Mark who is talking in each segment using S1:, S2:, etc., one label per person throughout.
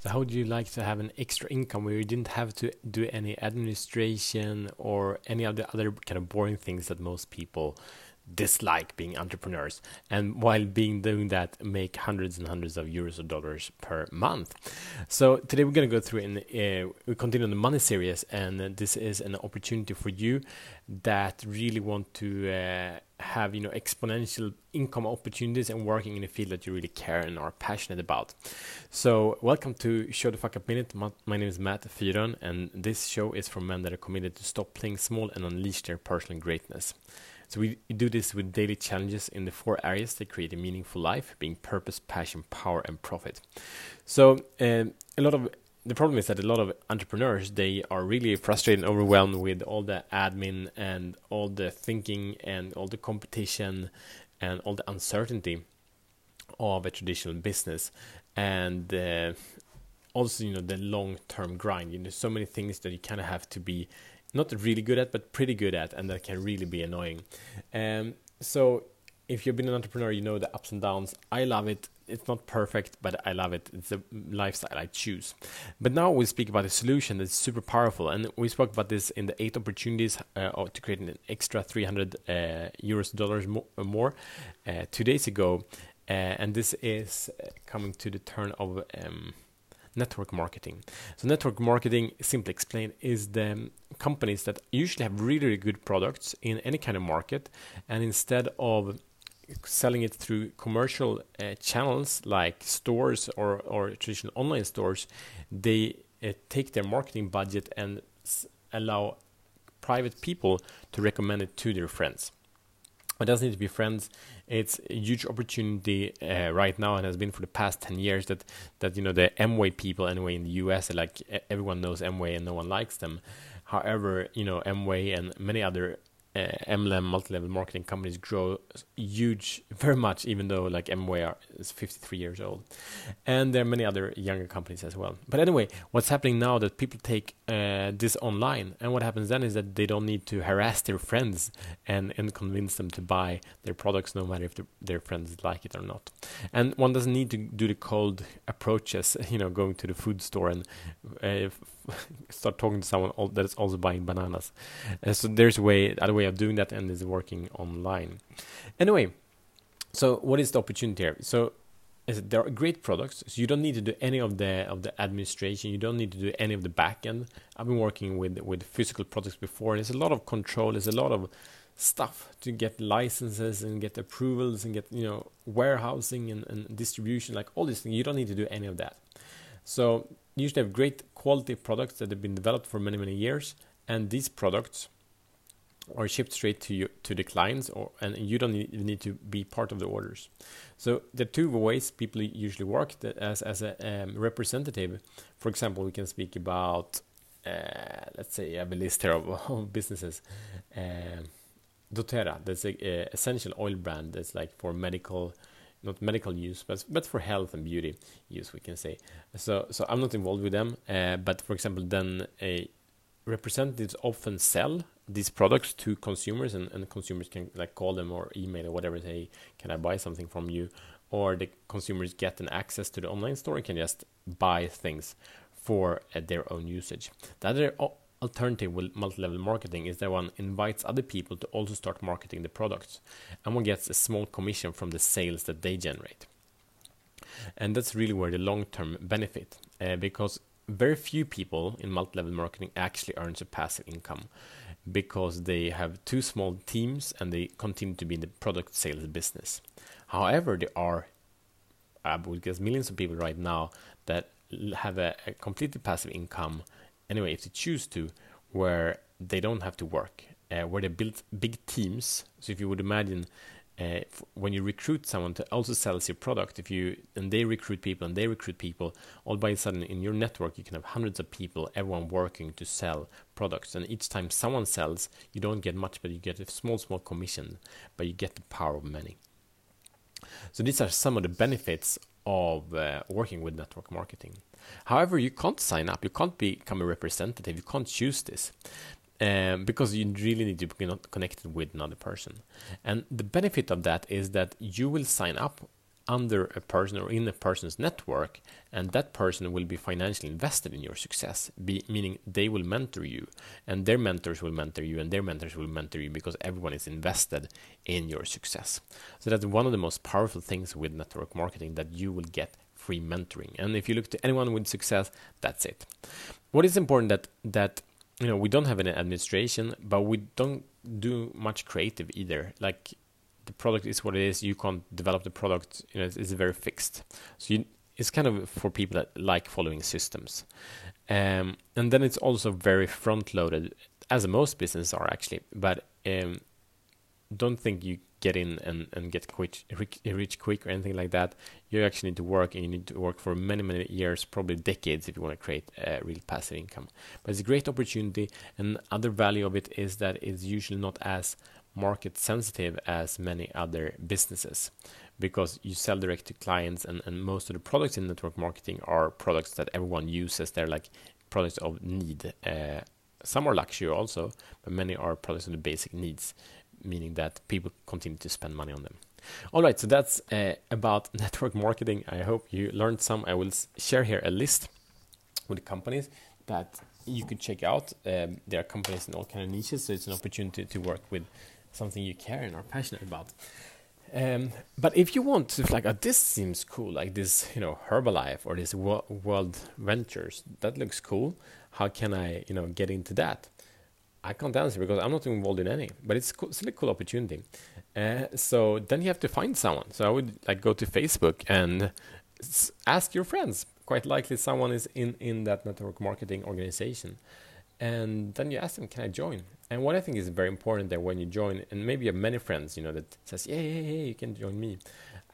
S1: So how would you like to have an extra income where you didn't have to do any administration or any of the other kind of boring things that most people dislike being entrepreneurs and while being doing that make hundreds and hundreds of euros or dollars per month. So today we're going to go through and uh, we continue on the money series and this is an opportunity for you that really want to uh, have you know exponential income opportunities and working in a field that you really care and are passionate about. So welcome to show the fuck up minute. My name is matt fyron and this show is for men that are committed to stop playing small and unleash their personal greatness so we do this with daily challenges in the four areas that create a meaningful life, being purpose, passion, power, and profit. So um, a lot of the problem is that a lot of entrepreneurs they are really frustrated and overwhelmed with all the admin and all the thinking and all the competition and all the uncertainty of a traditional business and uh, also you know the long term grind you know so many things that you kind of have to be not really good at, but pretty good at, and that can really be annoying. Um, so if you've been an entrepreneur, you know the ups and downs. I love it. It's not perfect, but I love it. It's a lifestyle I choose. But now we speak about a solution that's super powerful, and we spoke about this in the eight opportunities uh, to create an extra 300 uh, euros dollars mo- more uh, two days ago, uh, and this is coming to the turn of. Um, network marketing. So network marketing, simply explained, is the companies that usually have really, really good products in any kind of market, and instead of selling it through commercial uh, channels like stores or, or traditional online stores, they uh, take their marketing budget and allow private people to recommend it to their friends. It doesn't need to be friends. It's a huge opportunity uh, right now, and has been for the past ten years. That that you know the Amway people anyway in the U.S. like everyone knows Amway and no one likes them. However, you know Amway and many other MLM multi-level marketing companies grow huge, very much, even though like Amway is 53 years old, and there are many other younger companies as well. But anyway, what's happening now that people take uh, this online, and what happens then is that they don't need to harass their friends and and convince them to buy their products, no matter if the, their friends like it or not. And one doesn't need to do the cold approaches, you know, going to the food store and uh, start talking to someone that is also buying bananas. Uh, so there's a way, other way of doing that, and is working online. Anyway, so what is the opportunity here? So there are great products, so you don't need to do any of the of the administration. You don't need to do any of the backend. I've been working with with physical products before. There's a lot of control. There's a lot of stuff to get licenses and get approvals and get you know warehousing and, and distribution like all these things you don't need to do any of that so you usually have great quality products that have been developed for many many years and these products are shipped straight to you to the clients or and you don't need, need to be part of the orders. So the two ways people usually work as as a um, representative. For example we can speak about uh, let's say I have a list here of, of businesses. Uh, doTERRA that's a, a essential oil brand that's like for medical not medical use, but but for health and beauty use, we can say. So so I'm not involved with them, uh, but for example, then a representatives often sell these products to consumers, and, and consumers can like call them or email or whatever, say, can I buy something from you? Or the consumers get an access to the online store and can just buy things for uh, their own usage. The other alternative with multi-level marketing is that one invites other people to also start marketing the products and one gets a small commission from the sales that they generate. And that's really where the long-term benefit uh, because very few people in multi-level marketing actually earns a passive income because they have two small teams and they continue to be in the product sales business. However there are I would guess millions of people right now that have a, a completely passive income anyway, if they choose to, where they don't have to work, uh, where they build big teams. So if you would imagine uh, when you recruit someone to also sell your product, if you and they recruit people and they recruit people, all by a sudden in your network you can have hundreds of people, everyone working to sell products. And each time someone sells, you don't get much, but you get a small, small commission, but you get the power of many. So these are some of the benefits of uh, working with network marketing. However, you can't sign up, you can't become a representative, you can't choose this. Um, because you really need to be connected with another person. And the benefit of that is that you will sign up under a person or in a person's network, and that person will be financially invested in your success, be, meaning they will mentor you, and their mentors will mentor you, and their mentors will mentor you because everyone is invested in your success. So that's one of the most powerful things with network marketing that you will get free mentoring. And if you look to anyone with success, that's it. What is important that that you know we don't have any administration, but we don't do much creative either. Like the product is what it is. You can't develop the product. You know, it's, it's very fixed. So you, it's kind of for people that like following systems. Um, and then it's also very front loaded, as most businesses are actually. But um, don't think you get in and, and get quick, rich quick or anything like that. You actually need to work and you need to work for many, many years, probably decades if you want to create a real passive income. But it's a great opportunity. And other value of it is that it's usually not as market sensitive as many other businesses because you sell direct to clients and, and most of the products in network marketing are products that everyone uses. They're like products of need. Uh, some are luxury also, but many are products of the basic needs meaning that people continue to spend money on them. All right, so that's uh, about network marketing. I hope you learned some. I will share here a list with companies that you could check out. Um, there are companies in all kind of niches, so it's an opportunity to work with something you care and are passionate about. Um, but if you want to like, oh, this seems cool, like this, you know, Herbalife or this World Ventures, that looks cool. How can I, you know, get into that? I can't answer because I'm not involved in any, but it's still a cool opportunity. Uh, so then you have to find someone. So I would like go to Facebook and ask your friends. Quite likely someone is in in that network marketing organization, and then you ask them, "Can I join?" And what I think is very important that when you join, and maybe you have many friends, you know, that says, "Yeah, yeah, yeah, you can join me."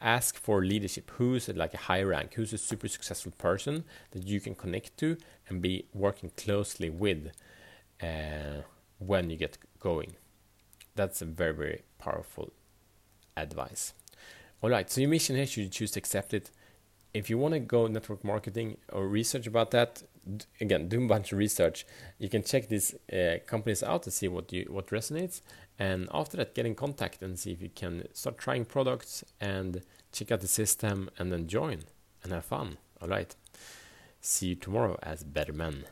S1: Ask for leadership. Who's like a high rank? Who's a super successful person that you can connect to and be working closely with? Uh, when you get going. That's a very, very powerful advice. All right, so your mission here, should you choose to accept it? If you want to go network marketing or research about that, again, do a bunch of research. You can check these uh, companies out to see what you what resonates, and after that, get in contact and see if you can start trying products and check out the system, and then join and have fun. All right. See you tomorrow as better men.